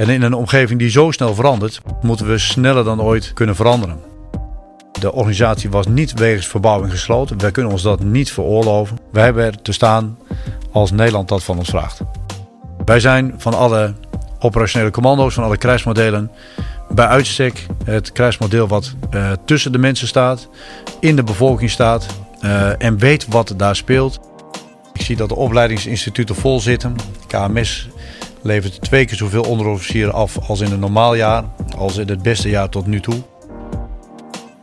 En in een omgeving die zo snel verandert, moeten we sneller dan ooit kunnen veranderen. De organisatie was niet wegens verbouwing gesloten. Wij kunnen ons dat niet veroorloven. Wij hebben er te staan als Nederland dat van ons vraagt. Wij zijn van alle operationele commando's, van alle krijgsmodellen, bij uitstek het krijgsmodel wat uh, tussen de mensen staat, in de bevolking staat uh, en weet wat daar speelt. Ik zie dat de opleidingsinstituten vol zitten. KMS levert twee keer zoveel onderofficieren af als in een normaal jaar, als in het beste jaar tot nu toe.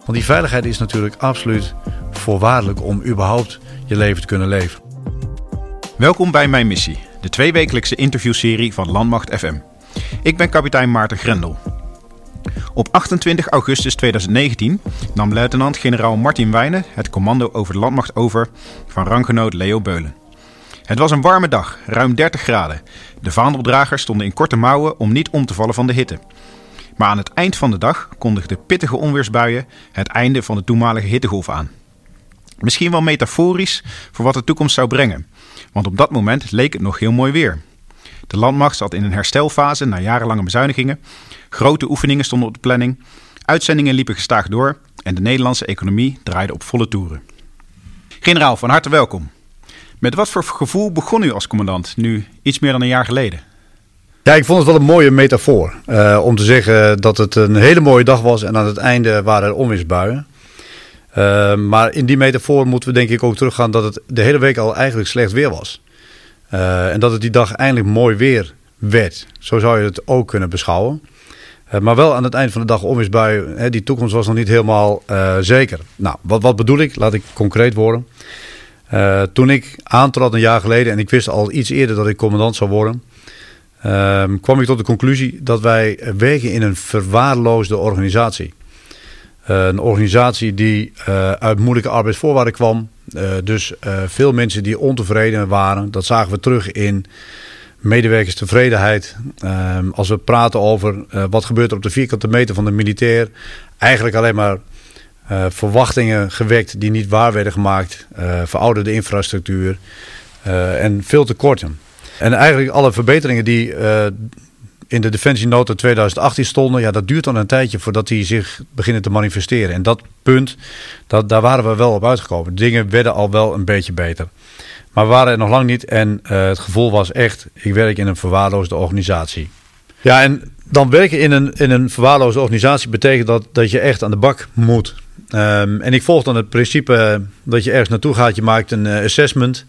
Want die veiligheid is natuurlijk absoluut voorwaardelijk om überhaupt je leven te kunnen leven. Welkom bij Mijn Missie, de tweewekelijkse interviewserie van Landmacht FM. Ik ben kapitein Maarten Grendel. Op 28 augustus 2019 nam luitenant-generaal Martin Wijnen het commando over de landmacht over van ranggenoot Leo Beulen. Het was een warme dag, ruim 30 graden. De vaandeldragers stonden in korte mouwen om niet om te vallen van de hitte. Maar aan het eind van de dag kondigden pittige onweersbuien het einde van de toenmalige hittegolf aan. Misschien wel metaforisch voor wat de toekomst zou brengen, want op dat moment leek het nog heel mooi weer. De landmacht zat in een herstelfase na jarenlange bezuinigingen. Grote oefeningen stonden op de planning. Uitzendingen liepen gestaag door en de Nederlandse economie draaide op volle toeren. Generaal, van harte welkom. Met wat voor gevoel begon u als commandant, nu iets meer dan een jaar geleden? Ja, ik vond het wel een mooie metafoor. Uh, om te zeggen dat het een hele mooie dag was en aan het einde waren er onweersbuien. Uh, maar in die metafoor moeten we denk ik ook teruggaan dat het de hele week al eigenlijk slecht weer was. Uh, en dat het die dag eindelijk mooi weer werd. Zo zou je het ook kunnen beschouwen. maar wel aan het eind van de dag onweersbuien. Die toekomst was nog niet helemaal zeker. Nou, wat, wat bedoel ik? Laat ik concreet worden. Toen ik aantrad een jaar geleden en ik wist al iets eerder dat ik commandant zou worden um, kwam ik tot de conclusie dat wij wegen in een verwaarloosde organisatie. Uh, een organisatie die uh, uit moeilijke arbeidsvoorwaarden kwam. Dus veel mensen die ontevreden waren. Dat zagen we terug in medewerkerstevredenheid. Ehm, als we praten over wat gebeurt er op de vierkante meter van de militair. Eigenlijk alleen maar verwachtingen gewekt die niet waar werden gemaakt. verouderde infrastructuur en veel tekorten. En eigenlijk alle verbeteringen die in de Defensienota 2018 stonden, ja, dat duurt dan een tijdje voordat die zich beginnen te manifesteren. En dat punt, dat, daar waren we wel op uitgekomen. Dingen werden al wel een beetje beter. Maar waren er nog lang niet en het gevoel was echt, ik werk in een verwaarloosde organisatie. Ja, en dan werken in een, in een verwaarloosde organisatie betekent dat dat je echt aan de bak moet. Um, en ik volg dan het principe dat je ergens naartoe gaat, je maakt een uh, assessment.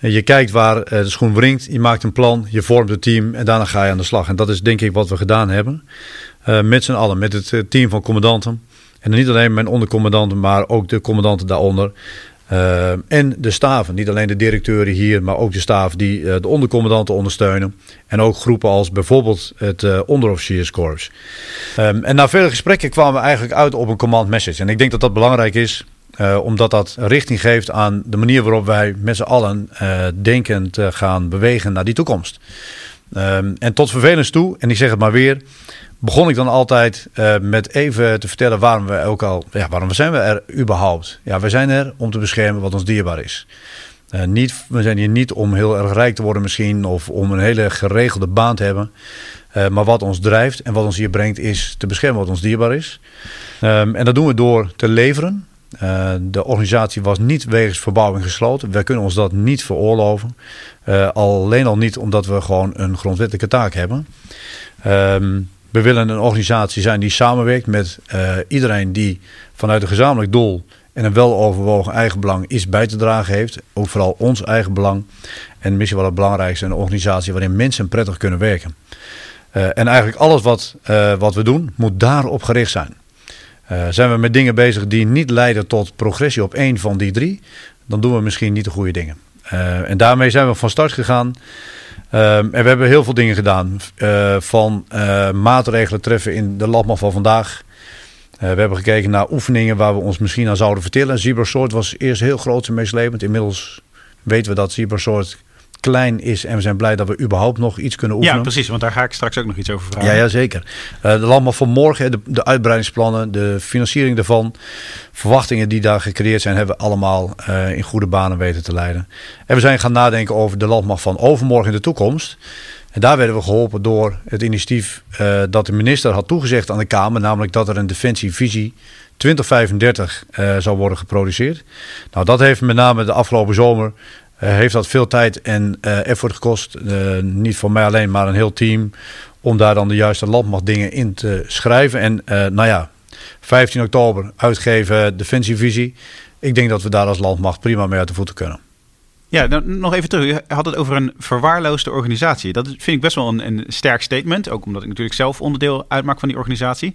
Je kijkt waar eh, de schoen wringt, je maakt een plan, je vormt een team en daarna ga je aan de slag. En dat is denk ik wat we gedaan hebben. Uh, met z'n allen, met het eh, team van commandanten. En niet alleen mijn ondercommandanten, maar ook de commandanten daaronder. Uh, en de staven, niet alleen de directeuren hier, maar ook de staaf die uh, de ondercommandanten ondersteunen. En ook groepen als bijvoorbeeld het uh, onderofficierskorps. Um, en na vele gesprekken kwamen we eigenlijk uit op een command message. En ik denk dat dat belangrijk is. Uh, omdat dat richting geeft aan de manier waarop wij met z'n allen denken te gaan bewegen naar die toekomst. Um, en tot vervelens toe, en ik zeg het maar weer, begon ik dan altijd uh, met even te vertellen waarom we ook al, ja, waarom zijn we er überhaupt? Ja, we zijn er om te beschermen wat ons dierbaar is. niet, we zijn hier niet om heel erg rijk te worden misschien of om een hele geregelde baan te hebben. maar wat ons drijft en wat ons hier brengt is te beschermen wat ons dierbaar is. Um, en dat doen we door te leveren, de organisatie was niet wegens verbouwing gesloten. Wij kunnen ons dat niet veroorloven. Alleen al niet omdat we gewoon een grondwettelijke taak hebben. Uh, we willen een organisatie zijn die samenwerkt met uh, iedereen die vanuit een gezamenlijk doel en een weloverwogen eigen belang iets bij te dragen heeft. Ook vooral ons eigen belang. En misschien wel het belangrijkste, een organisatie waarin mensen prettig kunnen werken. en eigenlijk alles wat, wat we doen moet daarop gericht zijn. Zijn we met dingen bezig die niet leiden tot progressie op één van die drie, dan doen we misschien niet de goede dingen. Uh, en daarmee zijn we van start gegaan. Uh, en we hebben heel veel dingen gedaan. van maatregelen treffen in de landmacht van vandaag. we hebben gekeken naar oefeningen waar we ons misschien aan zouden vertellen. Cybersoort was eerst heel groot en meeslepend. Inmiddels weten we dat Cybersoort klein is. En we zijn blij dat we überhaupt nog iets kunnen oefenen. Ja, precies. Want daar ga ik straks ook nog iets over vragen. Ja, ja zeker. Uh, de landbouw van morgen, de, de, uitbreidingsplannen, de financiering daarvan. Verwachtingen die daar gecreëerd zijn, hebben we allemaal uh, in goede banen weten te leiden. En we zijn gaan nadenken over de landmacht van overmorgen in de toekomst. En daar werden we geholpen door het initiatief uh, dat de minister had toegezegd aan de Kamer, namelijk dat er een defensievisie 2035 uh, zou worden geproduceerd. Nou, dat heeft met name de afgelopen zomer heeft dat veel tijd en effort gekost. niet voor mij alleen, maar een heel team. Om daar dan de juiste landmachtdingen in te schrijven. En nou ja, 15 oktober uitgeven defensievisie. Ik denk dat we daar als landmacht prima mee uit de voeten kunnen. Ja, nog even terug. Je had het over een verwaarloosde organisatie. Dat vind ik best wel een, een sterk statement. Ook omdat ik natuurlijk zelf onderdeel uitmaak van die organisatie.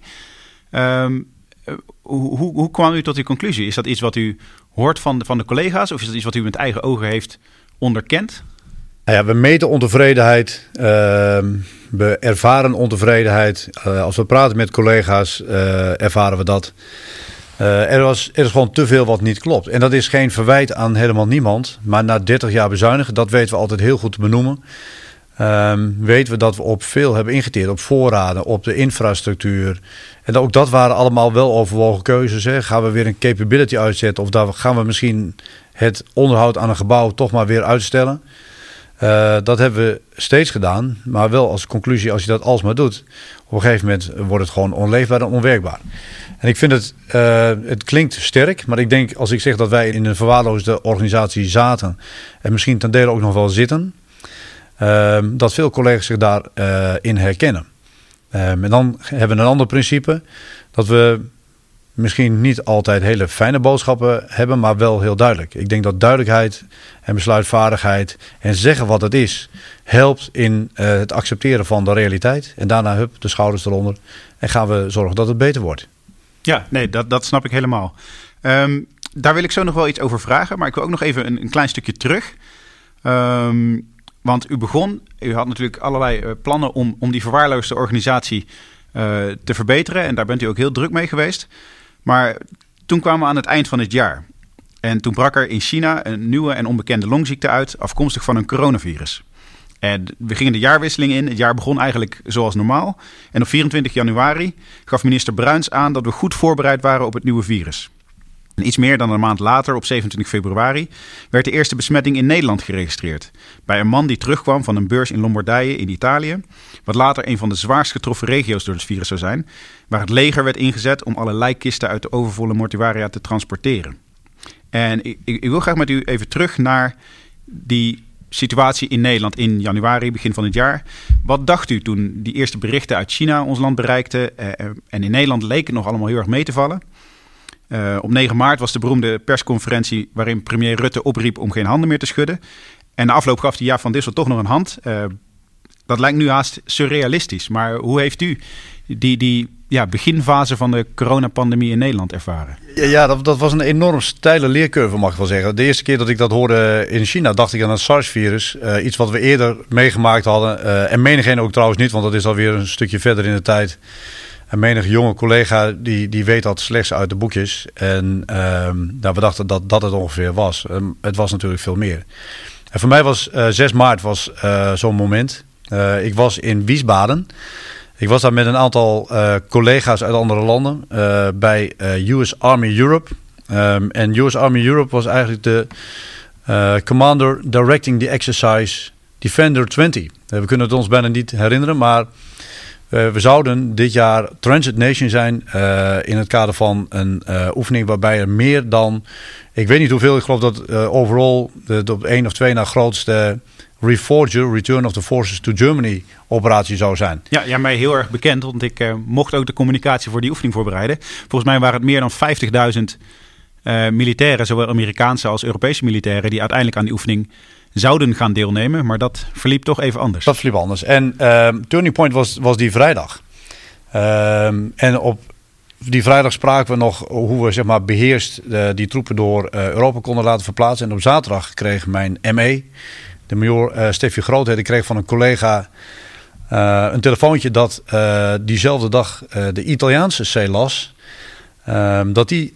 Hoe, hoe, hoe kwam u tot die conclusie? Is dat iets wat u hoort van de, van de collega's? Of is dat iets wat u met eigen ogen heeft onderkend? Nou ja, we meten ontevredenheid. Uh, we ervaren ontevredenheid. Uh, als we praten met collega's, uh, ervaren we dat. Uh, er, was, er is gewoon te veel wat niet klopt. En dat is geen verwijt aan helemaal niemand. Maar na 30 jaar bezuinigen, dat weten we altijd heel goed te benoemen. Um, weten we dat we op veel hebben ingeteerd. Op voorraden, op de infrastructuur. En ook dat waren allemaal wel overwogen keuzes. Hè. Gaan we weer een capability uitzetten? Of gaan we misschien het onderhoud aan een gebouw toch maar weer uitstellen? Uh, dat hebben we steeds gedaan. Maar wel als conclusie, als je dat alsmaar doet... op een gegeven moment wordt het gewoon onleefbaar en onwerkbaar. En ik vind het, uh, het klinkt sterk, maar ik denk als ik zeg dat wij in een verwaarloosde organisatie zaten en misschien ten dele ook nog wel zitten, uh, dat veel collega's zich daarin uh, in herkennen. en dan hebben we een ander principe, dat we misschien niet altijd hele fijne boodschappen hebben, maar wel heel duidelijk. Ik denk dat duidelijkheid en besluitvaardigheid en zeggen wat het is, helpt in het accepteren van de realiteit. En daarna hup, de schouders eronder en gaan we zorgen dat het beter wordt. Ja, nee, dat, dat snap ik helemaal. Um, daar wil ik zo nog wel iets over vragen, maar ik wil ook nog even een, een klein stukje terug. Um, want u begon, u had natuurlijk allerlei uh, plannen om, om die verwaarloosde organisatie uh, te verbeteren. En daar bent u ook heel druk mee geweest. Maar toen kwamen we aan het eind van het jaar. En toen brak er in China een nieuwe en onbekende longziekte uit, afkomstig van een coronavirus. En we gingen de jaarwisseling in. Het jaar begon eigenlijk zoals normaal. En op 24 januari gaf minister Bruins aan dat we goed voorbereid waren op het nieuwe virus. Iets meer dan een maand later, op 27 februari, werd de eerste besmetting in Nederland geregistreerd. Bij een man die terugkwam van een beurs in Lombardije in Italië. Wat later een van de zwaarst getroffen regio's door het virus zou zijn. Waar het leger werd ingezet om alle lijkkisten uit de overvolle mortuaria te transporteren. En ik, ik wil graag met u even terug naar die situatie in Nederland in januari, begin van het jaar. Wat dacht u toen die eerste berichten uit China ons land bereikten? Uh, en in Nederland leek het nog allemaal heel erg mee te vallen. Uh, op 9 maart was de beroemde persconferentie waarin premier Rutte opriep om geen handen meer te schudden. En de afloop gaf hij ja van Dissel toch nog een hand. Uh, dat lijkt nu haast surrealistisch. Maar hoe heeft u die, die ja, beginfase van de coronapandemie in Nederland ervaren? Ja, dat, dat, was een enorm steile leercurve, mag ik wel zeggen. De eerste keer dat ik dat hoorde in China, dacht ik aan een SARS-virus. Uh, iets wat we eerder meegemaakt hadden. En menigeen ook trouwens niet, want dat is alweer een stukje verder in de tijd. En menig jonge collega die, die weet dat slechts uit de boekjes. En uh, nou, we dachten dat dat het ongeveer was. Um, het was natuurlijk veel meer. En voor mij was uh, 6 maart was, zo'n moment. ik was in Wiesbaden. Ik was daar met een aantal collega's uit andere landen bij US Army Europe. Um, en US Army Europe was eigenlijk de commander directing the exercise Defender 20. we kunnen het ons bijna niet herinneren, maar we zouden dit jaar Transit Nation zijn in het kader van een oefening waarbij er meer dan, ik weet niet hoeveel, ik geloof dat overal de, op één of twee na grootste Reforger, Return of the Forces to Germany operatie zou zijn. Ja, ja mij heel erg bekend, want ik mocht ook de communicatie voor die oefening voorbereiden. Volgens mij waren het meer dan 50.000 uh, militairen, zowel Amerikaanse als Europese militairen, die uiteindelijk aan die oefening zouden gaan deelnemen. Maar dat verliep toch even anders. Dat verliep anders. En uh, Turning Point was, was die vrijdag. Ehm, en op die vrijdag spraken we nog hoe we zeg maar, beheerst uh, die troepen door uh, Europa konden laten verplaatsen. En op zaterdag kreeg mijn ME, de major uh, Steffi Grootheden kreeg van een collega een telefoontje dat diezelfde dag de Italiaanse CELAS, ehm, dat die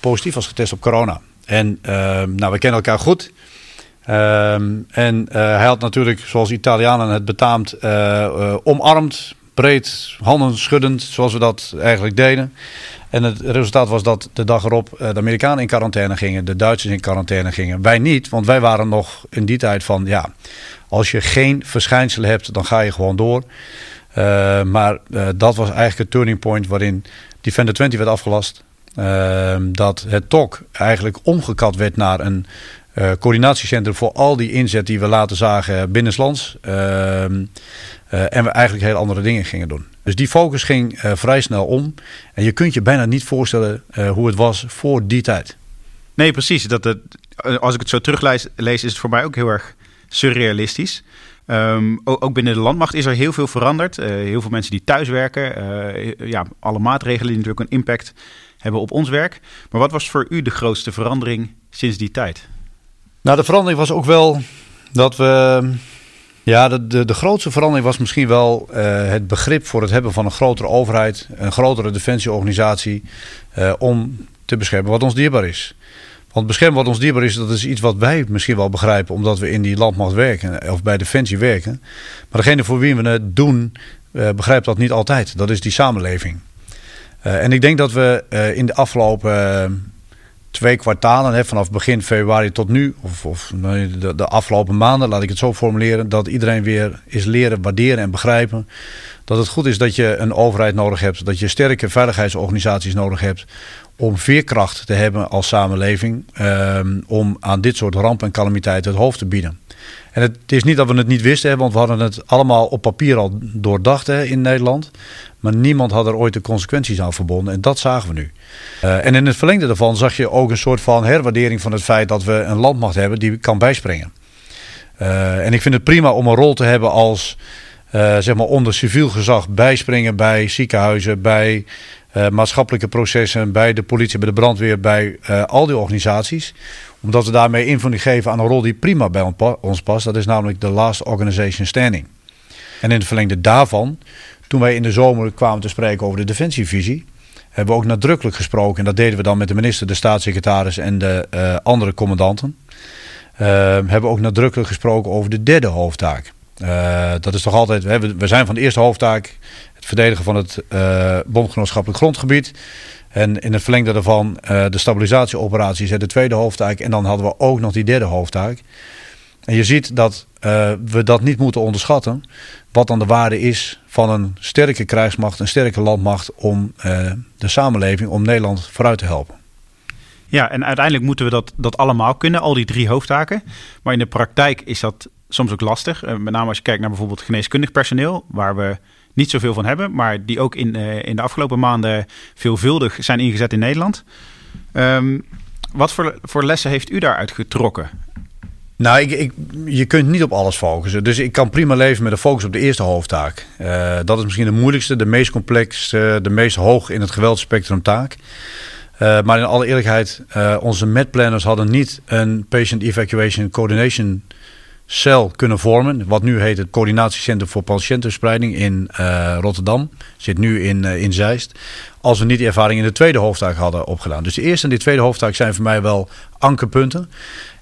positief was getest op corona. En ehm, nou, we kennen elkaar goed. Ehm, en hij had natuurlijk, zoals Italianen het betaamt, omarmd, breed, handen schuddend, zoals we dat eigenlijk deden. En het resultaat was dat de dag erop de Amerikanen in quarantaine gingen, de Duitsers in quarantaine gingen. Wij niet, want wij waren nog in die tijd van ja, als je geen verschijnselen hebt, dan ga je gewoon door. maar dat was eigenlijk het turning point waarin Defender 20 werd afgelast. dat het TOC eigenlijk omgekat werd naar een uh, coördinatiecentrum voor al die inzet die we later zagen binnenslands. Uh, en we eigenlijk heel andere dingen gingen doen. Dus die focus ging uh, vrij snel om. En je kunt je bijna niet voorstellen hoe het was voor die tijd. Nee, precies. Dat, als ik het zo teruglees, lees, is het voor mij ook heel erg surrealistisch. Um, ook binnen de landmacht is er heel veel veranderd. heel veel mensen die thuiswerken. ja, alle maatregelen die natuurlijk een impact hebben op ons werk. Maar wat was voor u de grootste verandering sinds die tijd? Nou, de verandering was ook wel dat we. Ja, de, de, grootste verandering was misschien wel uh, het begrip voor het hebben van een grotere overheid, een grotere defensieorganisatie, om te beschermen wat ons dierbaar is. Want beschermen wat ons dierbaar is, dat is iets wat wij misschien wel begrijpen, omdat we in die landmacht werken of bij Defensie werken. Maar degene voor wie we het doen, uh, begrijpt dat niet altijd. Dat is die samenleving. en ik denk dat we in de afgelopen twee kwartalen, hè, vanaf begin februari tot nu, of, of de, de, afgelopen maanden, laat ik het zo formuleren, dat iedereen weer is leren waarderen en begrijpen dat het goed is dat je een overheid nodig hebt, dat je sterke veiligheidsorganisaties nodig hebt om veerkracht te hebben als samenleving, ehm, om aan dit soort rampen en calamiteiten het hoofd te bieden. En het is niet dat we het niet wisten, want we hadden het allemaal op papier al doordacht hè, in Nederland. Maar niemand had er ooit de consequenties aan verbonden. En dat zagen we nu. Uh, en in het verlengde daarvan zag je ook een soort van herwaardering van het feit dat we een landmacht hebben die kan bijspringen. Uh, en ik vind het prima om een rol te hebben als uh, zeg maar onder civiel gezag bijspringen bij ziekenhuizen, bij maatschappelijke processen, bij de politie, bij de brandweer, bij al die organisaties omdat we daarmee invulling geven aan een rol die prima bij ons past. Dat is namelijk de last organization standing. En in het verlengde daarvan, toen wij in de zomer kwamen te spreken over de defensievisie, hebben we ook nadrukkelijk gesproken. En dat deden we dan met de minister, de staatssecretaris en de uh, andere commandanten. Hebben we ook nadrukkelijk gesproken over de derde hoofdtaak. Dat is toch altijd, we zijn van de eerste hoofdtaak, verdedigen van het bondgenootschappelijk grondgebied. En in het verlengde daarvan uh, de stabilisatieoperaties, de tweede hoofdtaak. En dan hadden we ook nog die derde hoofdtaak. En je ziet dat uh, we dat niet moeten onderschatten. Wat dan de waarde is van een sterke krijgsmacht, een sterke landmacht om uh, de samenleving, om Nederland vooruit te helpen. Ja, en uiteindelijk moeten we dat, dat allemaal kunnen, al die drie hoofdtaken. Maar in de praktijk is dat soms ook lastig. Uh, met name als je kijkt naar bijvoorbeeld geneeskundig personeel, waar we niet zoveel van hebben, maar die ook in, uh, in de afgelopen maanden veelvuldig zijn ingezet in Nederland. Um, wat voor, voor lessen heeft u daaruit getrokken? Nou, ik, ik, je kunt niet op alles focussen. Dus ik kan prima leven met een focus op de eerste hoofdtaak. Uh, dat is misschien de moeilijkste, de meest complexe, de meest hoog in het geweldspectrum taak. Uh, maar in alle eerlijkheid, onze medplanners hadden niet een Patient Evacuation Coordination cel kunnen vormen. Wat nu heet het Coördinatiecentrum voor Patiëntenverspreiding in uh, Rotterdam. Zit nu in, uh, in Zeist. Als we niet die ervaring in de tweede hoofdtaak hadden opgedaan. Dus de eerste en de tweede hoofdtaak zijn voor mij wel ankerpunten.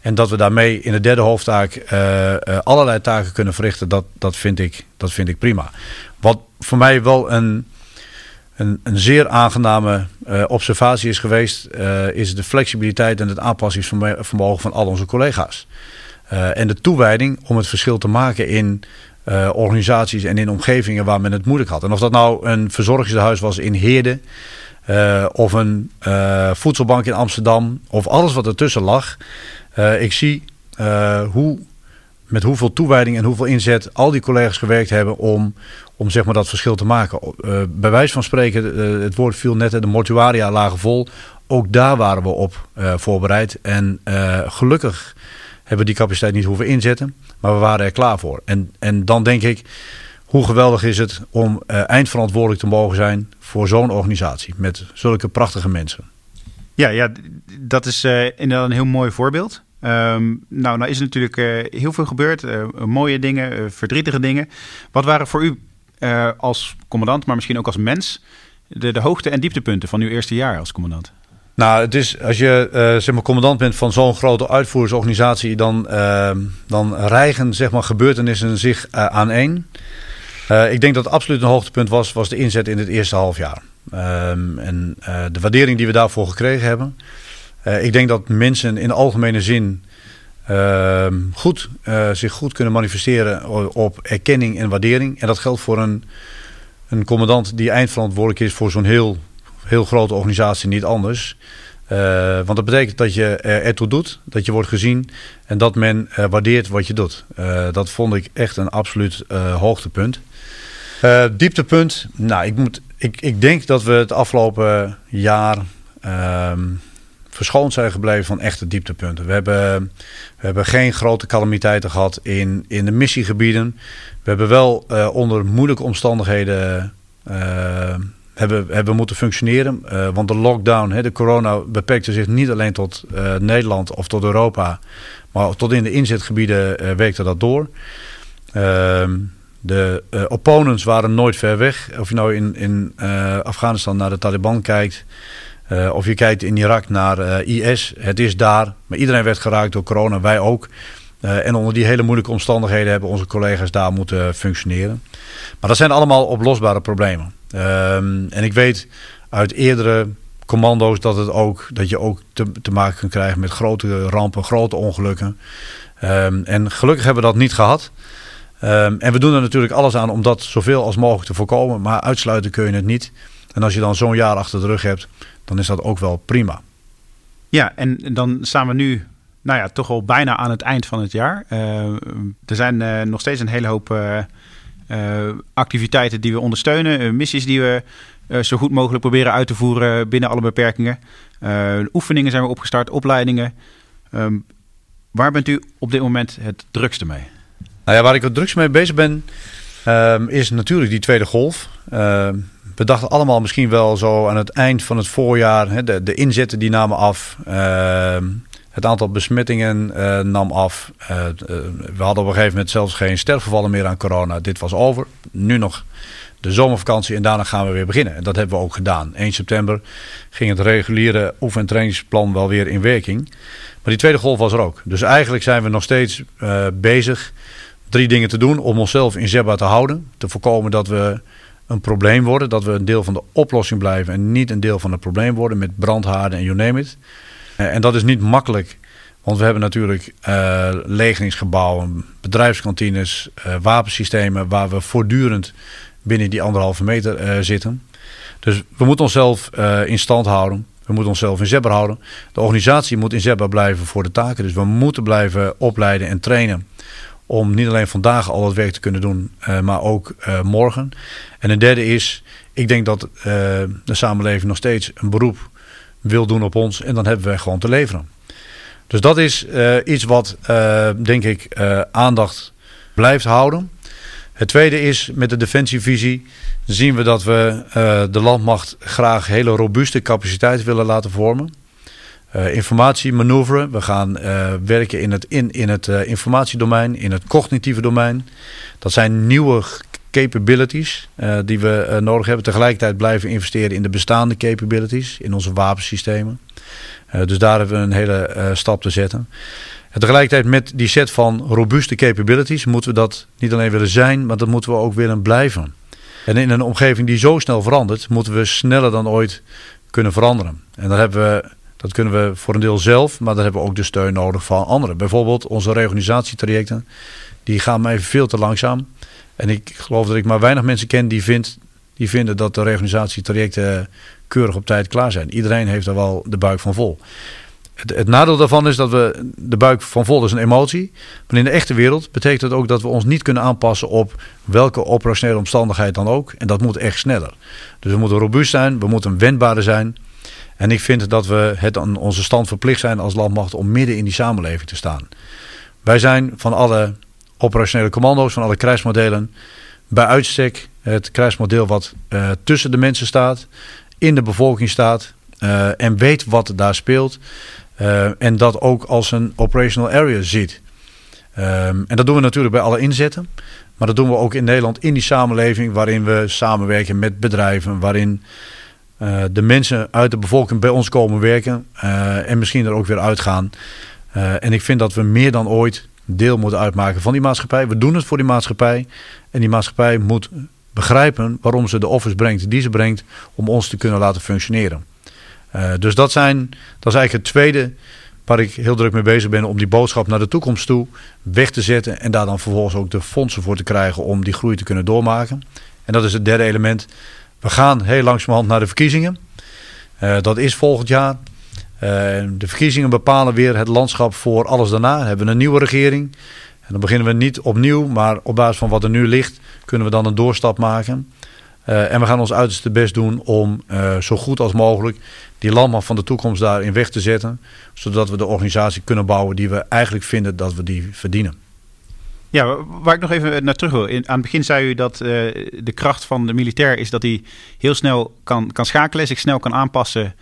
En dat we daarmee in de derde hoofdtaak uh, allerlei taken kunnen verrichten, dat, dat, vind ik, dat vind ik prima. Wat voor mij wel een, een, een zeer aangename observatie is geweest, is de flexibiliteit en het aanpassingsvermogen van al onze collega's. Uh, en de toewijding om het verschil te maken in uh, organisaties en in omgevingen waar men het moeilijk had. En of dat nou een verzorgingshuis was in Heerde, uh, of een voedselbank in Amsterdam, of alles wat ertussen lag. ik zie hoe, met hoeveel toewijding en hoeveel inzet al die collega's gewerkt hebben om, om zeg maar dat verschil te maken. bij wijze van spreken, het woord viel net, de mortuaria lagen vol. Ook daar waren we op voorbereid. En gelukkig hebben die capaciteit niet hoeven inzetten. Maar we waren er klaar voor. En, en dan denk ik, hoe geweldig is het om uh, eindverantwoordelijk te mogen zijn voor zo'n organisatie. Met zulke prachtige mensen. Ja, ja dat is uh, inderdaad een heel mooi voorbeeld. Um, nou, nou is natuurlijk uh, heel veel gebeurd. mooie dingen, verdrietige dingen. Wat waren voor u als commandant, maar misschien ook als mens... De, de hoogte- en dieptepunten van uw eerste jaar als commandant? Nou, het is, als je uh, zeg maar, commandant bent van zo'n grote uitvoeringsorganisatie, dan, uh, dan rijgen zeg maar, gebeurtenissen zich uh, aan één. ik denk dat het absoluut een hoogtepunt was, was de inzet in het eerste half jaar. Ehm, en de waardering die we daarvoor gekregen hebben. ik denk dat mensen in de algemene zin ehm, goed, zich goed kunnen manifesteren op erkenning en waardering. En dat geldt voor een, een commandant die eindverantwoordelijk is voor zo'n heel, heel grote organisatie, niet anders. Uh, want dat betekent dat je er ertoe doet, dat je wordt gezien en dat men uh, waardeert wat je doet. Uh, dat vond ik echt een absoluut hoogtepunt. dieptepunt, nou, ik, moet, ik, ik denk dat we het afgelopen jaar ehm, verschoond zijn gebleven van echte dieptepunten. We hebben, we hebben geen grote calamiteiten gehad in, in de missiegebieden. We hebben wel onder moeilijke omstandigheden hebben, hebben moeten functioneren. Uh, want de lockdown, hè, de corona, beperkte zich niet alleen tot uh, Nederland of tot Europa. Maar tot in de inzetgebieden uh, werkte dat door. Ehm, de opponents waren nooit ver weg. Of je nou in, in Afghanistan naar de Taliban kijkt. of je kijkt in Irak naar IS. Het is daar. Maar iedereen werd geraakt door corona. Wij ook. en onder die hele moeilijke omstandigheden hebben onze collega's daar moeten functioneren. Maar dat zijn allemaal oplosbare problemen. Um, en ik weet uit eerdere commando's dat, het ook, dat je ook te, te maken kunt krijgen met grote rampen, grote ongelukken. Um, en gelukkig hebben we dat niet gehad. Um, en we doen er natuurlijk alles aan om dat zoveel als mogelijk te voorkomen. Maar uitsluiten kun je het niet. En als je dan zo'n jaar achter de rug hebt, dan is dat ook wel prima. Ja, en dan staan we nu nou ja, toch al bijna aan het eind van het jaar. Er zijn uh, nog steeds een hele hoop eh, activiteiten die we ondersteunen, eh, missies die we eh, zo goed mogelijk proberen uit te voeren binnen alle beperkingen. oefeningen zijn we opgestart, opleidingen. Ehm, waar bent u op dit moment het drukste mee? Nou ja, waar ik het drukste mee bezig ben, ehm, is natuurlijk die tweede golf. Ehm, we dachten allemaal misschien wel zo aan het eind van het voorjaar, de, de inzetten die namen af. Het aantal besmettingen uh, nam af. Uh, we hadden op een gegeven moment zelfs geen sterfgevallen meer aan corona. Dit was over. Nu nog de zomervakantie en daarna gaan we weer beginnen. En dat hebben we ook gedaan. 1 september ging het reguliere oefen- en trainingsplan wel weer in werking. Maar die tweede golf was er ook. Dus eigenlijk zijn we nog steeds bezig drie dingen te doen om onszelf in Zebba te houden. Te voorkomen dat we een probleem worden. Dat we een deel van de oplossing blijven en niet een deel van het probleem worden met brandhaarden en you name it. Eh, en dat is niet makkelijk. Want we hebben natuurlijk uh, legeringsgebouwen, bedrijfskantines, uh, wapensystemen waar we voortdurend binnen die anderhalve meter zitten. Dus we moeten onszelf in stand houden. We moeten onszelf in zebber houden. De organisatie moet in zebber blijven voor de taken. Dus we moeten blijven opleiden en trainen. Om niet alleen vandaag al het werk te kunnen doen, maar ook morgen. En een derde is, ik denk dat de samenleving nog steeds een beroep wil doen op ons. En dan hebben we gewoon te leveren. Dus dat is uh, iets wat, uh, denk ik, uh, aandacht blijft houden. Het tweede is met de defensievisie zien we dat we de landmacht graag hele robuuste capaciteit willen laten vormen. informatie manoeuvre. We gaan werken in het, in, in het informatiedomein, in het cognitieve domein. Dat zijn nieuwe capabilities uh, die we uh, nodig hebben. Tegelijkertijd blijven investeren in de bestaande capabilities, in onze wapensystemen. Uh, dus daar hebben we een hele stap te zetten. En tegelijkertijd met die set van robuuste capabilities moeten we dat niet alleen willen zijn, maar dat moeten we ook willen blijven. En in een omgeving die zo snel verandert, moeten we sneller dan ooit kunnen veranderen. En dat, hebben we, dat kunnen we voor een deel zelf, maar dan hebben we ook de steun nodig van anderen. Bijvoorbeeld onze reorganisatietrajecten, die gaan even veel te langzaam. En ik geloof dat ik maar weinig mensen ken die, die vinden dat de reorganisatietrajecten keurig op tijd klaar zijn. Iedereen heeft er wel de buik van vol. Het, nadeel daarvan is dat we de buik van vol is een emotie. Maar in de echte wereld betekent het ook dat we ons niet kunnen aanpassen op welke operationele omstandigheid dan ook. En dat moet echt sneller. Dus we moeten robuust zijn, we moeten wendbaarder zijn. En ik vind dat we het aan onze stand verplicht zijn als landmacht om midden in die samenleving te staan. Wij zijn van alle operationele commando's van alle krijgsmodellen. Bij uitstek het krijgsmodel wat uh, tussen de mensen staat, in de bevolking staat uh, en weet wat daar speelt. Uh, en dat ook als een operational area ziet. Um, en dat doen we natuurlijk bij alle inzetten. Maar dat doen we ook in Nederland in die samenleving waarin we samenwerken met bedrijven. Waarin de mensen uit de bevolking bij ons komen werken. En misschien er ook weer uitgaan. En ik vind dat we meer dan ooit deel moeten uitmaken van die maatschappij. We doen het voor die maatschappij. En die maatschappij moet begrijpen waarom ze de offers brengt die ze brengt om ons te kunnen laten functioneren. Uh, dus dat, zijn, dat is eigenlijk het tweede waar ik heel druk mee bezig ben om die boodschap naar de toekomst toe weg te zetten en daar dan vervolgens ook de fondsen voor te krijgen om die groei te kunnen doormaken. En dat is het derde element. We gaan heel langzamerhand naar de verkiezingen. Uh, dat is volgend jaar. Uh, de verkiezingen bepalen weer het landschap voor alles daarna. Hebben we een nieuwe regering. En dan beginnen we niet opnieuw, maar op basis van wat er nu ligt, kunnen we dan een doorstap maken. Uh, en we gaan ons uiterste best doen om zo goed als mogelijk die landmacht van de toekomst daarin weg te zetten. Zodat we de organisatie kunnen bouwen die we eigenlijk vinden dat we die verdienen. Ja, waar ik nog even naar terug wil. Aan het begin zei u dat de kracht van de militair is dat hij heel snel kan, kan schakelen, zich snel kan aanpassen,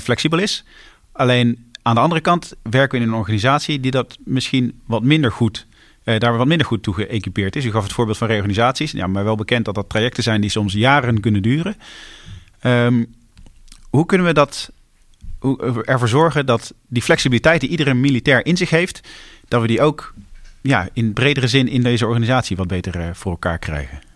flexibel is. Alleen aan de andere kant werken we in een organisatie die dat misschien wat minder goed, uh, daar wat minder goed toe geëquipeerd is. U gaf het voorbeeld van reorganisaties. Ja, maar wel bekend dat dat trajecten zijn die soms jaren kunnen duren. Um, hoe kunnen we dat, hoe, ervoor zorgen dat die flexibiliteit die iedere militair in zich heeft, dat we die ook ja, in bredere zin in deze organisatie wat beter uh, voor elkaar krijgen?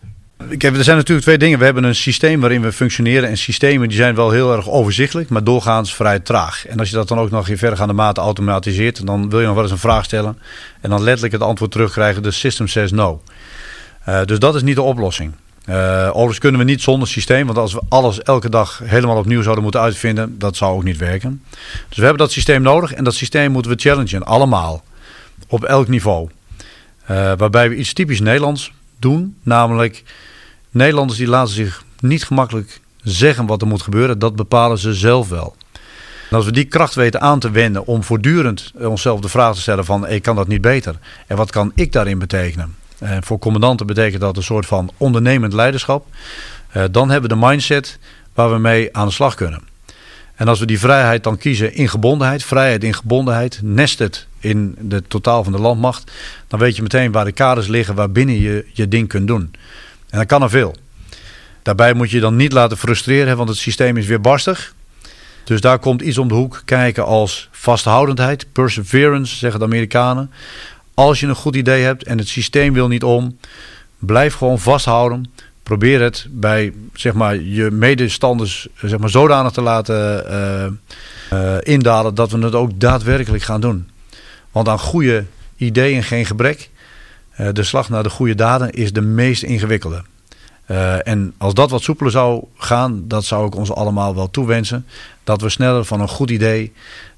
Kijk, er zijn natuurlijk twee dingen. We hebben een systeem waarin we functioneren. En systemen die zijn wel heel erg overzichtelijk, maar doorgaans vrij traag. En als je dat dan ook nog in verregaande mate automatiseert, dan wil je nog wel eens een vraag stellen. En dan letterlijk het antwoord terugkrijgen: de system says no. Uh, dus dat is niet de oplossing. Uh, overigens kunnen we niet zonder systeem, want als we alles elke dag helemaal opnieuw zouden moeten uitvinden, dat zou ook niet werken. Dus we hebben dat systeem nodig en dat systeem moeten we challengen, allemaal, op elk niveau. Uh, waarbij we iets typisch Nederlands doen, namelijk Nederlanders die laten zich niet gemakkelijk zeggen wat er moet gebeuren, dat bepalen ze zelf wel. En als we die kracht weten aan te wenden om voortdurend onszelf de vraag te stellen van ik kan dat niet beter en wat kan ik daarin betekenen? En voor commandanten betekent dat een soort van ondernemend leiderschap. Uh, dan hebben we de mindset waar we mee aan de slag kunnen. En als we die vrijheid dan kiezen in gebondenheid, vrijheid in gebondenheid, nest in de totaal van de landmacht, dan weet je meteen waar de kaders liggen waarbinnen je je ding kunt doen. En dan kan er veel. Daarbij moet je dan niet laten frustreren, want het systeem is weer barstig. Dus daar komt iets om de hoek kijken als vasthoudendheid, perseverance, zeggen de Amerikanen. Als je een goed idee hebt en het systeem wil niet om, blijf gewoon vasthouden. Probeer het bij zeg maar, je medestanders zeg maar, zodanig te laten uh, uh, indalen dat we het ook daadwerkelijk gaan doen. Want aan goede ideeën geen gebrek. Uh, de slag naar de goede daden is de meest ingewikkelde. en als dat wat soepeler zou gaan, dat zou ik ons allemaal wel toewensen. Dat we sneller van een goed idee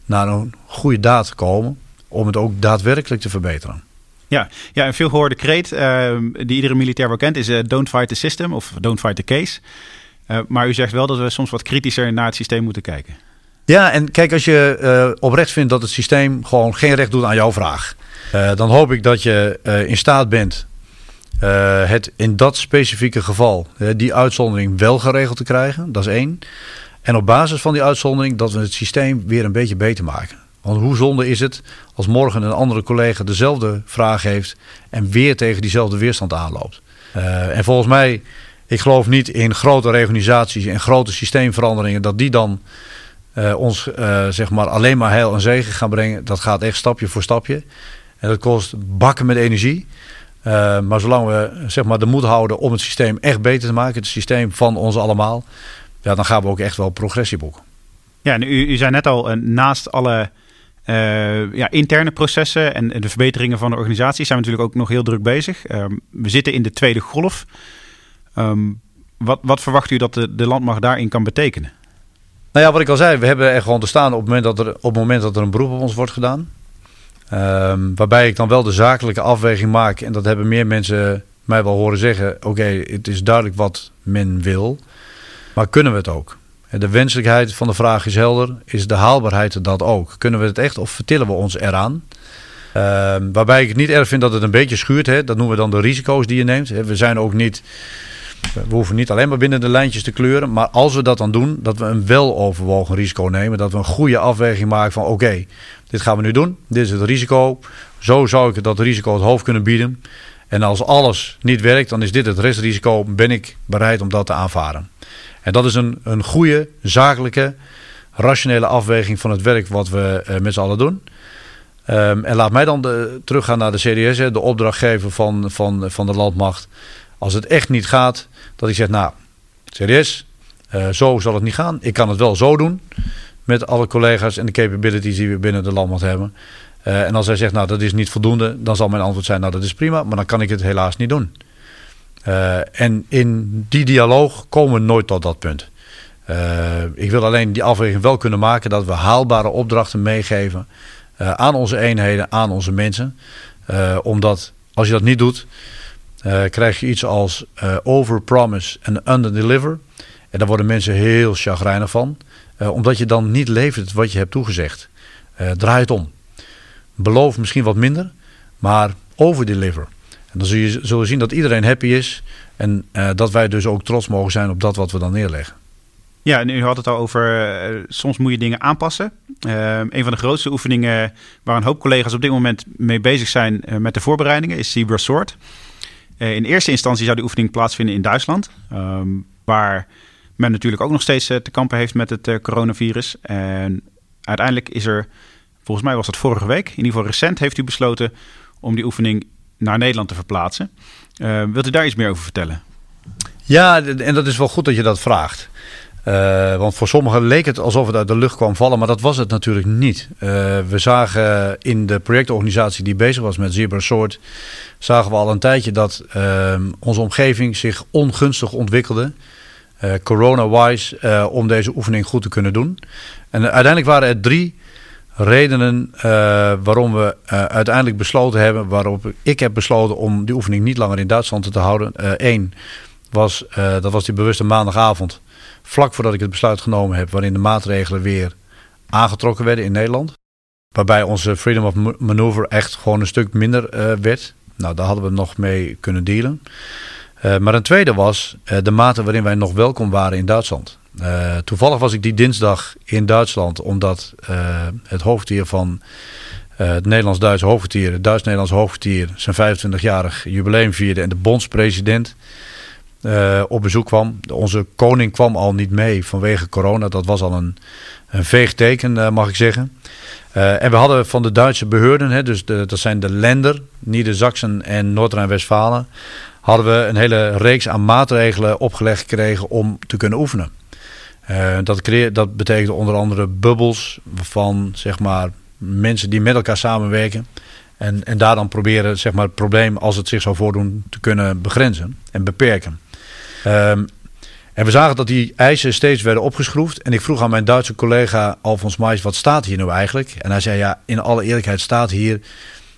naar een goede daad komen om het ook daadwerkelijk te verbeteren. Ja, ja een veel gehoorde kreet uh, die iedere militair wel kent is uh, don't fight the system of don't fight the case. Maar u zegt wel dat we soms wat kritischer naar het systeem moeten kijken. Ja, en kijk, als je oprecht vindt dat het systeem gewoon geen recht doet aan jouw vraag, dan hoop ik dat je in staat bent het in dat specifieke geval, die uitzondering wel geregeld te krijgen. Dat is één. En op basis van die uitzondering dat we het systeem weer een beetje beter maken. Want hoe zonde is het als morgen een andere collega dezelfde vraag heeft en weer tegen diezelfde weerstand aanloopt. En volgens mij, ik geloof niet in grote reorganisaties en grote systeemveranderingen, dat die dan ons zeg maar alleen maar heil en zegen gaan brengen. Dat gaat echt stapje voor stapje. En dat kost bakken met energie. maar zolang we zeg maar, de moed houden om het systeem echt beter te maken, het systeem van ons allemaal, ja, dan gaan we ook echt wel progressie boeken. Ja, u, u zei net al, naast alle uh, ja, interne processen en, de verbeteringen van de organisatie zijn we natuurlijk ook nog heel druk bezig. Uh, we zitten in de tweede golf. Um, wat, wat, verwacht u dat de, de landmacht daarin kan betekenen? Nou ja, wat ik al zei, we hebben er gewoon te staan op het moment dat er, op het moment dat er een beroep op ons wordt gedaan. Um, waarbij ik dan wel de zakelijke afweging maak. En dat hebben meer mensen mij wel horen zeggen. Oké, het is duidelijk wat men wil. Maar kunnen we het ook? De wenselijkheid van de vraag is helder. Is de haalbaarheid dat ook? Kunnen we het echt of vertillen we ons eraan? Uh, waarbij ik het niet erg vind dat het een beetje schuurt. Hè? Dat noemen we dan de risico's die je neemt. We zijn ook niet. We hoeven niet alleen maar binnen de lijntjes te kleuren. Maar als we dat dan doen, dat we een weloverwogen risico nemen. Dat we een goede afweging maken van oké, dit gaan we nu doen. Dit is het risico. Zo zou ik dat risico het hoofd kunnen bieden. En als alles niet werkt, dan is dit het restrisico. Ben ik bereid om dat te aanvaarden. En dat is een, een goede, zakelijke, rationele afweging van het werk wat we uh, met z'n allen doen. Um, en laat mij dan teruggaan naar de CDS, de opdrachtgever van, van, van de landmacht. Als het echt niet gaat, dat ik zeg, nou, serieus, uh, zo zal het niet gaan. Ik kan het wel zo doen met alle collega's en de capabilities die we binnen de landmacht hebben. Uh, en als hij zegt, nou dat is niet voldoende, dan zal mijn antwoord zijn, nou dat is prima, maar dan kan ik het helaas niet doen. Uh, en in die dialoog komen we nooit tot dat punt. Ik wil alleen die afweging wel kunnen maken dat we haalbare opdrachten meegeven aan onze eenheden, aan onze mensen. omdat als je dat niet doet, krijg je iets als overpromise en underdeliver. En daar worden mensen heel chagrijnig van. omdat je dan niet levert wat je hebt toegezegd. draai het om beloof misschien wat minder, maar overdeliver. En dan zul je, zul zien dat iedereen happy is en dat wij dus ook trots mogen zijn op dat wat we dan neerleggen. Ja, en u had het al over, soms moet je dingen aanpassen. Een van de grootste oefeningen waar een hoop collega's op dit moment mee bezig zijn met de voorbereidingen is Zebra Sword. In eerste instantie zou die oefening plaatsvinden in Duitsland, ehm, waar men natuurlijk ook nog steeds te kampen heeft met het coronavirus. En uiteindelijk is er Volgens mij was dat vorige week. In ieder geval recent heeft u besloten om die oefening naar Nederland te verplaatsen. Uh, wilt u daar iets meer over vertellen? Ja, en dat is wel goed dat je dat vraagt. Uh, want voor sommigen leek het alsof het uit de lucht kwam vallen, maar dat was het natuurlijk niet. Uh, we zagen in de projectorganisatie die bezig was met Zebra Sword, zagen we al een tijdje dat uh, onze omgeving zich ongunstig ontwikkelde. Corona-wise, om deze oefening goed te kunnen doen. En uiteindelijk waren er drie redenen waarom we uiteindelijk besloten hebben, waarop ik heb besloten om die oefening niet langer in Duitsland te houden. Eén was, dat was die bewuste maandagavond, vlak voordat ik het besluit genomen heb, waarin de maatregelen weer aangetrokken werden in Nederland. Waarbij onze freedom of maneuver echt gewoon een stuk minder werd. Nou, daar hadden we nog mee kunnen dealen. maar een tweede was de mate waarin wij nog welkom waren in Duitsland. Toevallig was ik die dinsdag in Duitsland, omdat het hoofdtier van het Nederlands-Duitse hoofdkwartier, het Duits-Nederlands hoofdkwartier, zijn 25-jarig jubileum vierde en de bondspresident op bezoek kwam. Onze koning kwam al niet mee vanwege corona, dat was al een, een veeg teken, mag ik zeggen. en we hadden van de Duitse beheerden, hè, dus de, dat zijn de Länder, Nieder-Sachsen en Noord-Rijn-Westfalen, hadden we een hele reeks aan maatregelen opgelegd gekregen om te kunnen oefenen. Dat, dat betekent onder andere bubbels van zeg maar, mensen die met elkaar samenwerken. En, en daar dan proberen zeg maar, het probleem, als het zich zou voordoen, te kunnen begrenzen en beperken. Um, en we zagen dat die eisen steeds werden opgeschroefd. En ik vroeg aan mijn Duitse collega Alfons Mais, wat staat hier nou eigenlijk? En hij zei, ja, in alle eerlijkheid staat hier...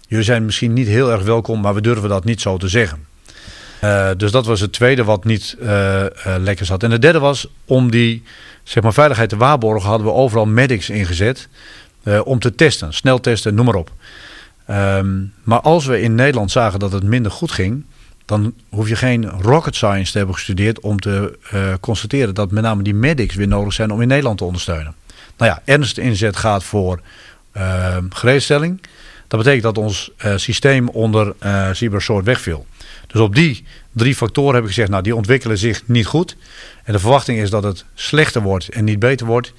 jullie zijn misschien niet heel erg welkom, maar we durven dat niet zo te zeggen. Uh, dus dat was het tweede wat niet uh, uh, lekker zat. En het derde was om die zeg maar, veiligheid te waarborgen, hadden we overal medics ingezet om te testen, snel testen, noem maar op. Um, maar als we in Nederland zagen dat het minder goed ging, dan hoef je geen rocket science te hebben gestudeerd om te constateren dat met name die medics weer nodig zijn om in Nederland te ondersteunen. Nou ja, ernstig inzet gaat voor ehm, gereedstelling. Dat betekent dat ons systeem onder cybersoort wegviel. Dus op die drie factoren heb ik gezegd, nou die ontwikkelen zich niet goed. En de verwachting is dat het slechter wordt en niet beter wordt.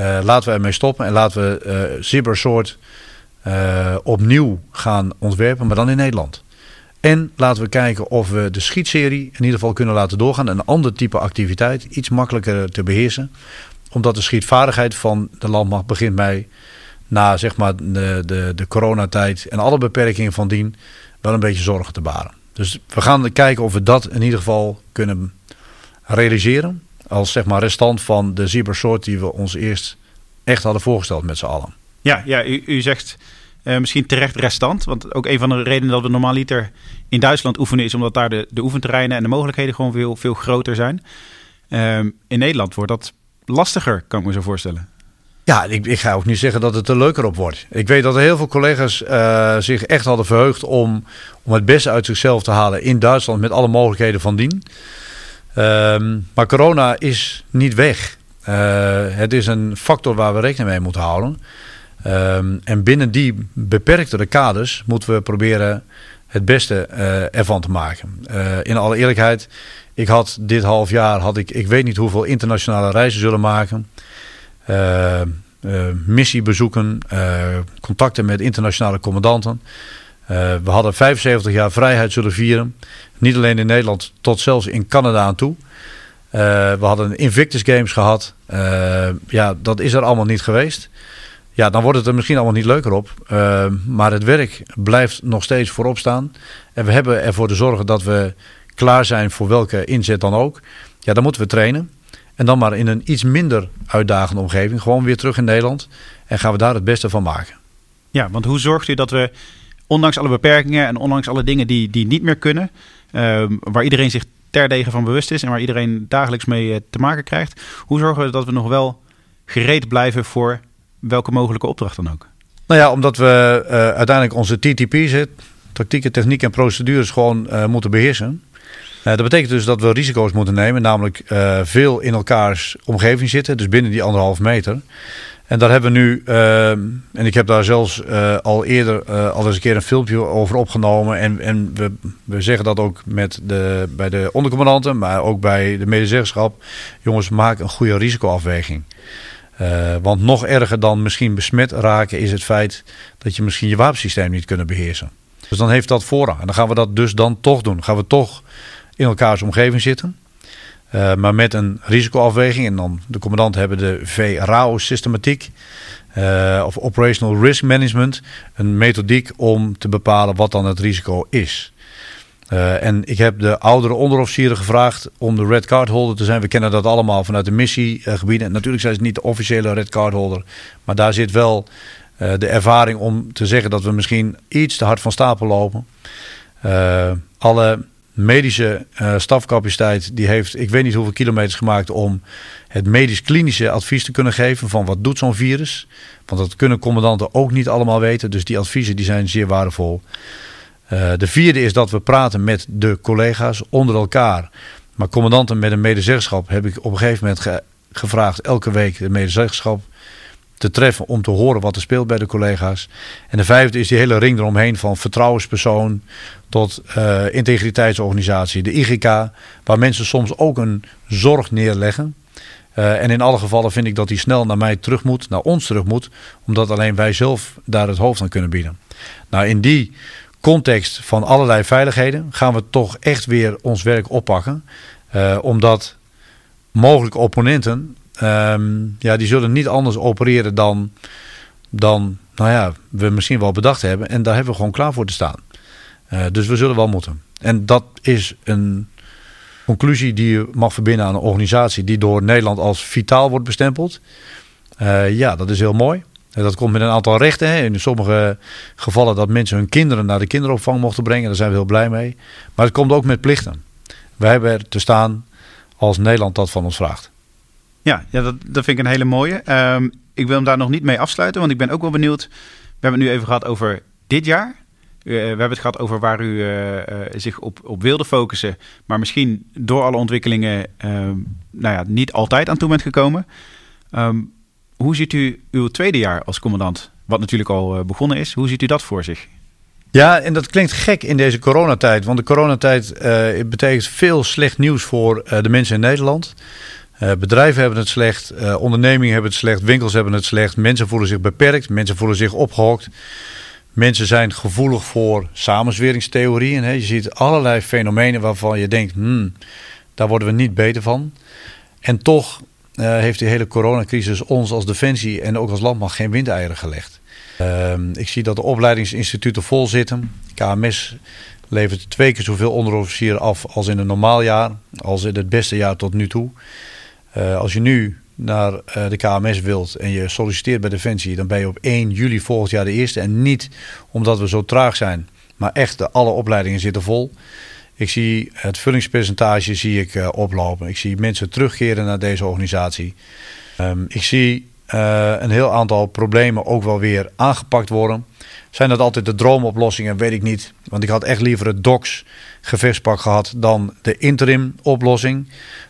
Uh, laten we ermee stoppen en laten we uh, cybersoort uh, opnieuw gaan ontwerpen, maar dan in Nederland. En laten we kijken of we de schietserie in ieder geval kunnen laten doorgaan. Een ander type activiteit, iets makkelijker te beheersen. Omdat de schietvaardigheid van de landmacht begint mij na zeg maar, de, de, coronatijd en alle beperkingen van dien wel een beetje zorgen te baren. Dus we gaan kijken of we dat in ieder geval kunnen realiseren. Als zeg maar restant van de cybersoort die we ons eerst echt hadden voorgesteld met z'n allen. Ja, ja u, u zegt uh, misschien terecht restant. Want ook een van de redenen dat we normaaliter in Duitsland oefenen... is omdat daar de, de oefenterreinen en de mogelijkheden gewoon veel, veel groter zijn. Uh, in Nederland wordt dat lastiger, kan ik me zo voorstellen. Ja, ik, ik, ga ook niet zeggen dat het er leuker op wordt. Ik weet dat er heel veel collega's uh, zich echt hadden verheugd om, om het beste uit zichzelf te halen in Duitsland met alle mogelijkheden van dien. Um, maar corona is niet weg. Uh, het is een factor waar we rekening mee moeten houden. Um, en binnen die beperktere kaders moeten we proberen het beste uh, ervan te maken. in alle eerlijkheid, ik had dit half jaar, had ik, ik weet niet hoeveel internationale reizen zullen maken. Uh, uh, missiebezoeken, contacten met internationale commandanten. we hadden 75 jaar vrijheid zullen vieren. Niet alleen in Nederland, tot zelfs in Canada aan toe. we hadden Invictus Games gehad. ja, dat is er allemaal niet geweest. Ja, dan wordt het er misschien allemaal niet leuker op. maar het werk blijft nog steeds voorop staan. En we hebben ervoor te zorgen dat we klaar zijn voor welke inzet dan ook. Ja, dan moeten we trainen. En dan maar in een iets minder uitdagende omgeving. Gewoon weer terug in Nederland. En gaan we daar het beste van maken. Ja, want hoe zorgt u dat we, ondanks alle beperkingen en ondanks alle dingen die, die niet meer kunnen, ehm, waar iedereen zich terdege van bewust is en waar iedereen dagelijks mee eh, te maken krijgt, hoe zorgen we dat we nog wel gereed blijven voor welke mogelijke opdracht dan ook? Nou ja, omdat we uh, uiteindelijk onze TTP zit, tactieken, techniek en procedures gewoon uh, moeten beheersen. Uh, dat betekent dus dat we risico's moeten nemen, namelijk veel in elkaars omgeving zitten, dus binnen die anderhalf meter. En daar hebben we nu, en ik heb daar zelfs al eerder al eens een keer een filmpje over opgenomen. En, en we, we zeggen dat ook met de, bij de ondercommandanten, maar ook bij de medezeggenschap. Jongens, maak een goede risicoafweging. Want nog erger dan misschien besmet raken is het feit dat je misschien je wapensysteem niet kunt beheersen. Dus dan heeft dat voorrang. En dan gaan we dat dus dan toch doen. gaan we toch in elkaars omgeving zitten. Uh, maar met een risicoafweging. En dan de commandant hebben de VRAO-systematiek. Uh, of Operational Risk Management. Een methodiek om te bepalen wat dan het risico is. Uh, en ik heb de oudere onderofficieren gevraagd om de red card holder te zijn. We kennen dat allemaal vanuit de missiegebieden. Natuurlijk zijn ze niet de officiële red card holder. Maar daar zit wel uh, de ervaring om te zeggen dat we misschien iets te hard van stapel lopen. Uh, alle medische stafcapaciteit die heeft ik weet niet hoeveel kilometers gemaakt om het medisch-klinische advies te kunnen geven van wat doet zo'n virus. Want dat kunnen commandanten ook niet allemaal weten. Dus die adviezen die zijn zeer waardevol. Uh, de vierde is dat we praten met de collega's onder elkaar. Maar commandanten met een medezeggenschap heb ik op een gegeven moment ge gevraagd elke week de medezeggenschap te treffen om te horen wat er speelt bij de collega's. En de vijfde is die hele ring eromheen van vertrouwenspersoon tot uh, integriteitsorganisatie, de IGK, waar mensen soms ook een zorg neerleggen. Uh, en in alle gevallen vind ik dat die snel naar mij terug moet, naar ons terug moet, omdat alleen wij zelf daar het hoofd aan kunnen bieden. Nou, in die context van allerlei veiligheden gaan we toch echt weer ons werk oppakken. Uh, omdat mogelijke opponenten Um, ja, die zullen niet anders opereren dan, dan nou ja, we misschien wel bedacht hebben. En daar hebben we gewoon klaar voor te staan. Uh, dus we zullen wel moeten. En dat is een conclusie die je mag verbinden aan een organisatie die door Nederland als vitaal wordt bestempeld. Uh, ja, dat is heel mooi. Dat komt met een aantal rechten. In sommige gevallen dat mensen hun kinderen naar de kinderopvang mochten brengen. Daar zijn we heel blij mee. Maar het komt ook met plichten. Wij hebben er te staan als Nederland dat van ons vraagt. Ja, ja dat, dat vind ik een hele mooie. Um, ik wil hem daar nog niet mee afsluiten, want ik ben ook wel benieuwd. We hebben het nu even gehad over dit jaar. Uh, we hebben het gehad over waar u uh, uh, zich op, op wilde focussen, maar misschien door alle ontwikkelingen ehm, nou ja, niet altijd aan toe bent gekomen. Um, hoe ziet u uw tweede jaar als commandant, wat natuurlijk al begonnen is, hoe ziet u dat voor zich? Ja, en dat klinkt gek in deze coronatijd, want de coronatijd betekent veel slecht nieuws voor de mensen in Nederland. Uh, bedrijven hebben het slecht, uh, ondernemingen hebben het slecht, winkels hebben het slecht. Mensen voelen zich beperkt, mensen voelen zich opgehokt. Mensen zijn gevoelig voor samenzweringstheorieën. Hè. Je ziet allerlei fenomenen waarvan je denkt, hmm, daar worden we niet beter van. En toch uh, heeft die hele coronacrisis ons als defensie en ook als landmacht geen windeieren gelegd. Ehm, ik zie dat de opleidingsinstituten vol zitten. KMS levert twee keer zoveel onderofficieren af als in een normaal jaar, als in het beste jaar tot nu toe. Uh, als je nu naar uh, de KMS wilt en je solliciteert bij Defensie, dan ben je op 1 juli volgend jaar de eerste. En niet omdat we zo traag zijn, maar echt de, alle opleidingen zitten vol. Ik zie het vullingspercentage zie ik, uh, oplopen. Ik zie mensen terugkeren naar deze organisatie. Um, ik zie een heel aantal problemen ook wel weer aangepakt worden. Zijn dat altijd de droomoplossingen? Weet ik niet. Want ik had echt liever het DOCS gevechtspak gehad dan de interim oplossing.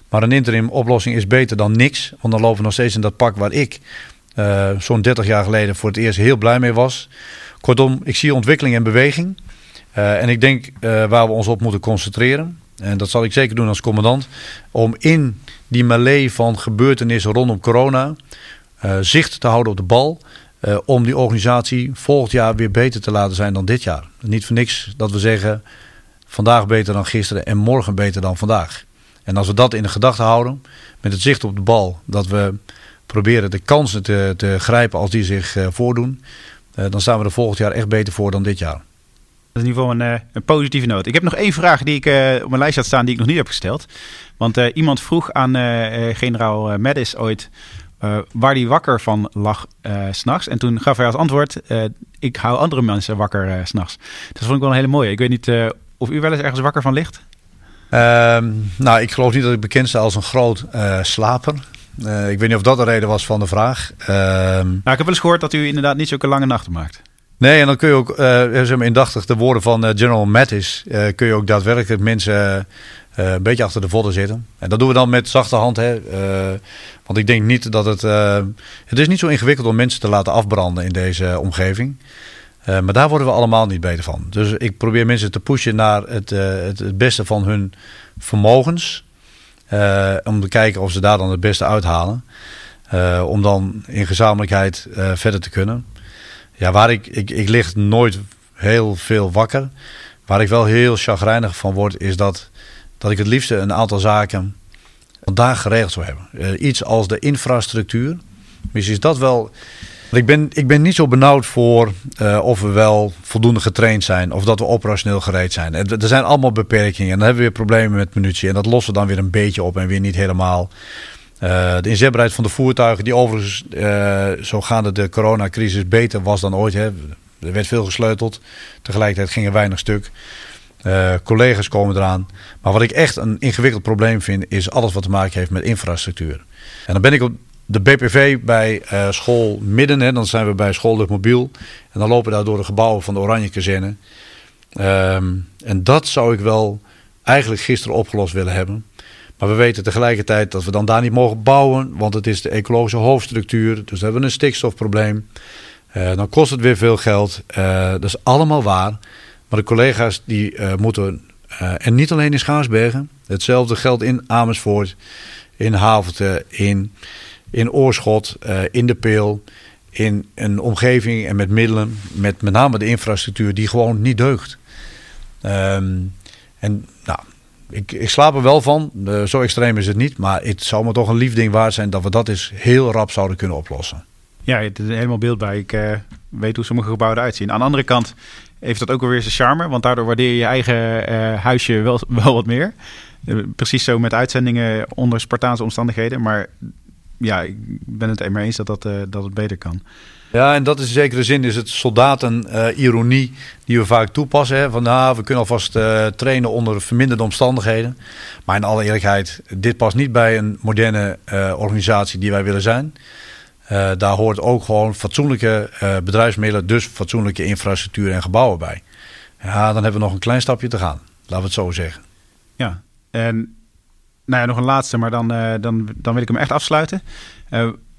Maar een interim oplossing is beter dan niks. Want dan lopen we nog steeds in dat pak waar ik uh, zo'n 30 jaar geleden voor het eerst heel blij mee was. Kortom, ik zie ontwikkeling en beweging. Uh, en ik denk uh, waar we ons op moeten concentreren. En dat zal ik zeker doen als commandant. Om in die melee van gebeurtenissen rondom corona zicht te houden op de bal. om die organisatie volgend jaar weer beter te laten zijn dan dit jaar. Niet voor niks dat we zeggen vandaag beter dan gisteren en morgen beter dan vandaag. En als we dat in de gedachten houden, met het zicht op de bal, dat we proberen de kansen te, te grijpen als die zich voordoen, dan staan we er volgend jaar echt beter voor dan dit jaar. Dat is in ieder geval een, uh, een positieve noot. Ik heb nog één vraag die ik op mijn lijst had staan die ik nog niet heb gesteld. Want iemand vroeg aan generaal Mattis ooit waar hij wakker van lag s s'nachts. En toen gaf hij als antwoord, ik hou andere mensen wakker s s'nachts. Dat vond ik wel een hele mooie. Ik weet niet of u wel eens ergens wakker van ligt? Uh, nou, ik geloof niet dat ik bekend sta als een groot slaper. Ik weet niet of dat de reden was van de vraag. Uh, nou, ik heb wel eens gehoord dat u inderdaad niet zulke lange nachten maakt. Nee, en dan kun je ook, uh, zeg maar indachtig de woorden van General Mattis, kun je ook daadwerkelijk mensen een beetje achter de vodden zitten. En dat doen we dan met zachte hand. Hè, want ik denk niet dat het... het is niet zo ingewikkeld om mensen te laten afbranden in deze omgeving. Maar daar worden we allemaal niet beter van. Dus ik probeer mensen te pushen naar het, het, beste van hun vermogens. Om te kijken of ze daar dan het beste uithalen. om dan in gezamenlijkheid verder te kunnen. Ja, waar ik, ik, ik lig nooit heel veel wakker. Waar ik wel heel chagrijnig van word, is dat, dat ik het liefste een aantal zaken vandaag geregeld zou hebben. iets als de infrastructuur. Misschien is dat wel ik ben, ik ben niet zo benauwd voor uh, of we wel voldoende getraind zijn. Of dat we operationeel gereed zijn. Er zijn allemaal beperkingen. En dan hebben we weer problemen met munitie. En dat lossen we dan weer een beetje op en weer niet helemaal. Uh, de inzetbaarheid van de voertuigen, die overigens uh, zo gaande de coronacrisis beter was dan ooit. Hè. Er werd veel gesleuteld. Tegelijkertijd ging er weinig stuk. Uh, collega's komen eraan. Maar wat ik echt een ingewikkeld probleem vind, is alles wat te maken heeft met infrastructuur. En dan ben ik op de BPV bij school Midden. Hè, dan zijn we bij school Mobiel. En dan lopen daar door de gebouwen van de Oranje Kazerne. Um, en dat zou ik wel eigenlijk gisteren opgelost willen hebben. Maar we weten tegelijkertijd dat we dan daar niet mogen bouwen. Want het is de ecologische hoofdstructuur. Dus we hebben een stikstofprobleem. Uh, dan kost het weer veel geld. Uh, dat is allemaal waar. Maar de collega's die moeten... en niet alleen in Schaarsbergen. Hetzelfde geldt in Amersfoort. In Havelte. In in Oorschot, in de Peel, in een omgeving en met middelen, met met name de infrastructuur die gewoon niet deugt. Um, en nou, ik, ik slaap er wel van, uh, zo extreem is het niet, maar het zou me toch een lief ding waard zijn dat we dat eens heel rap zouden kunnen oplossen. Ja, het is helemaal beeld bij. Ik uh, weet hoe sommige gebouwen eruit zien. Aan de andere kant heeft dat ook weer zijn charme, want daardoor waardeer je je eigen huisje wel, wel wat meer. precies zo met uitzendingen onder Spartaanse omstandigheden. Maar ja, ik ben het er eens dat, dat, dat het beter kan. Ja, en dat is in zekere zin is het soldaten-ironie uh, die we vaak toepassen. Hè? Van nou, we kunnen alvast uh, trainen onder verminderde omstandigheden. Maar in alle eerlijkheid, dit past niet bij een moderne uh, organisatie die wij willen zijn. daar hoort ook gewoon fatsoenlijke bedrijfsmiddelen, dus fatsoenlijke infrastructuur en gebouwen bij. Ja, dan hebben we nog een klein stapje te gaan. Laten we het zo zeggen. Ja, en nou ja, nog een laatste, maar dan, dan, dan wil ik hem echt afsluiten.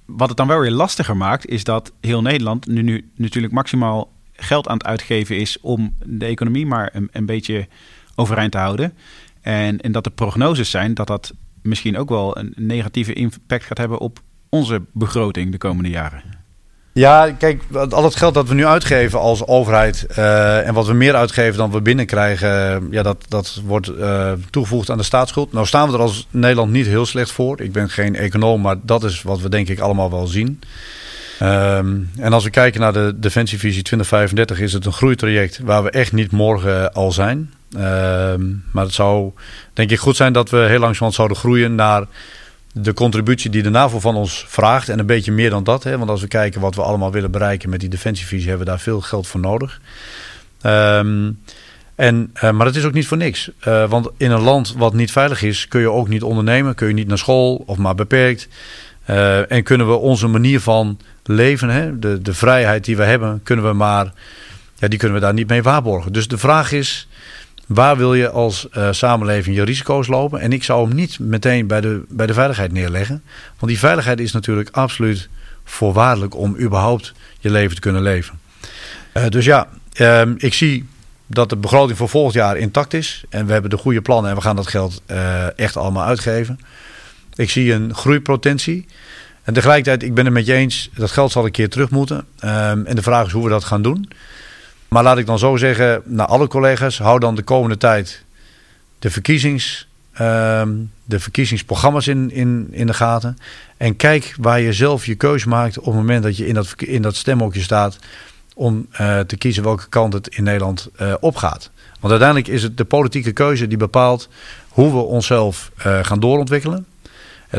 Wat het dan wel weer lastiger maakt, is dat heel Nederland nu, nu natuurlijk maximaal geld aan het uitgeven is om de economie maar een, een beetje overeind te houden. En, en dat de prognoses zijn dat dat misschien ook wel een negatieve impact gaat hebben op onze begroting de komende jaren. Ja, kijk, al het geld dat we nu uitgeven als overheid uh, en wat we meer uitgeven dan we binnenkrijgen, ja, dat, dat wordt uh, toegevoegd aan de staatsschuld. Nou staan we er als Nederland niet heel slecht voor. Ik ben geen econoom, maar dat is wat we denk ik allemaal wel zien. Um, en als we kijken naar de Defensievisie 2035 is het een groeitraject waar we echt niet morgen al zijn. Um, maar het zou denk ik goed zijn dat we heel langzamerhand zouden groeien naar de contributie die de NAVO van ons vraagt. En een beetje meer dan dat. Hè, want als we kijken wat we allemaal willen bereiken met die defensievisie, hebben we daar veel geld voor nodig. Um, en, uh, maar het is ook niet voor niks. Uh, want in een land wat niet veilig is, kun je ook niet ondernemen. Kun je niet naar school of maar beperkt. Uh, en kunnen we onze manier van leven, hè, de, de vrijheid die we hebben, kunnen we maar, ja, die kunnen we daar niet mee waarborgen. Dus de vraag is, Waar wil je als uh, samenleving je risico's lopen? En ik zou hem niet meteen bij de, bij de veiligheid neerleggen. Want die veiligheid is natuurlijk absoluut voorwaardelijk om überhaupt je leven te kunnen leven. Uh, dus ja, uh, ik zie dat de begroting voor volgend jaar intact is. En we hebben de goede plannen en we gaan dat geld uh, echt allemaal uitgeven. Ik zie een groeipotentie. En tegelijkertijd, ik ben het met je eens, dat geld zal een keer terug moeten. Ehm, en de vraag is hoe we dat gaan doen. Maar laat ik dan zo zeggen, naar alle collega's, hou dan de komende tijd de, verkiezings, ehm, de verkiezingsprogramma's in, in, in de gaten. En kijk waar je zelf je keuze maakt op het moment dat je in dat, in dat stemhokje staat om uh, te kiezen welke kant het in Nederland uh, opgaat. Want uiteindelijk is het de politieke keuze die bepaalt hoe we onszelf uh, gaan doorontwikkelen.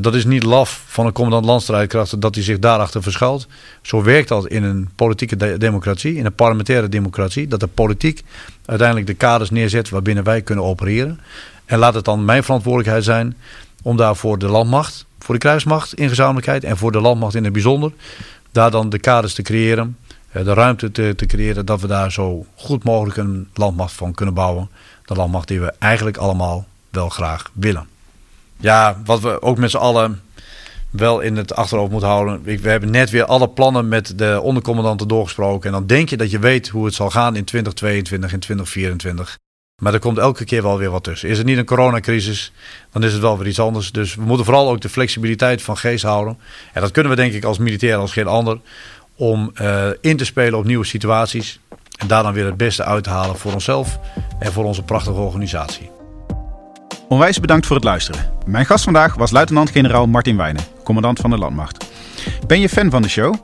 Dat is niet laf van een commandant landstrijdkrachten dat hij zich daarachter verschuilt. Zo werkt dat in een politieke de democratie, in een parlementaire democratie. Dat de politiek uiteindelijk de kaders neerzet waarbinnen wij kunnen opereren. En laat het dan mijn verantwoordelijkheid zijn om daar voor de landmacht, voor de kruismacht in gezamenlijkheid en voor de landmacht in het bijzonder, daar dan de kaders te creëren eh, de ruimte te, te, creëren dat we daar zo goed mogelijk een landmacht van kunnen bouwen. De landmacht die we eigenlijk allemaal wel graag willen. Ja, wat we ook met z'n allen wel in het achterhoofd moeten houden. We hebben net weer alle plannen met de ondercommandanten doorgesproken. En dan denk je dat je weet hoe het zal gaan in 2022 en 2024. Maar er komt elke keer wel weer wat tussen. Is het niet een coronacrisis, dan is het wel weer iets anders. Dus we moeten vooral ook de flexibiliteit van geest houden. En dat kunnen we denk ik als militair als geen ander om uh, in te spelen op nieuwe situaties. En daar dan weer het beste uit te halen voor onszelf en voor onze prachtige organisatie. Onwijs bedankt voor het luisteren. Mijn gast vandaag was luitenant-generaal Martin Wijnen, commandant van de Landmacht. Ben je fan van de show?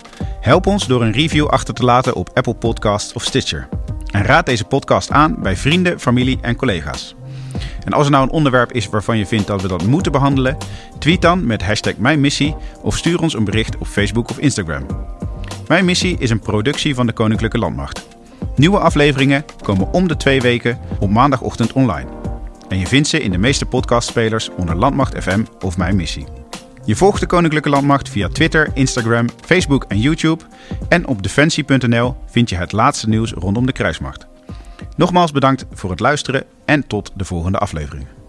Help ons door een review achter te laten op Apple Podcasts of Stitcher. En raad deze podcast aan bij vrienden, familie en collega's. En als er nou een onderwerp is waarvan je vindt dat we dat moeten behandelen, tweet dan met hashtag Mijn Missie of stuur ons een bericht op Facebook of Instagram. Mijn missie is een productie van de Koninklijke Landmacht. Nieuwe afleveringen komen om de twee weken op maandagochtend online. En je vindt ze in de meeste podcastspelers onder Landmacht FM of Mijn Missie. Je volgt de Koninklijke Landmacht via Twitter, Instagram, Facebook en YouTube. En op defensie.nl vind je het laatste nieuws rondom de kruismacht. Nogmaals bedankt voor het luisteren en tot de volgende aflevering.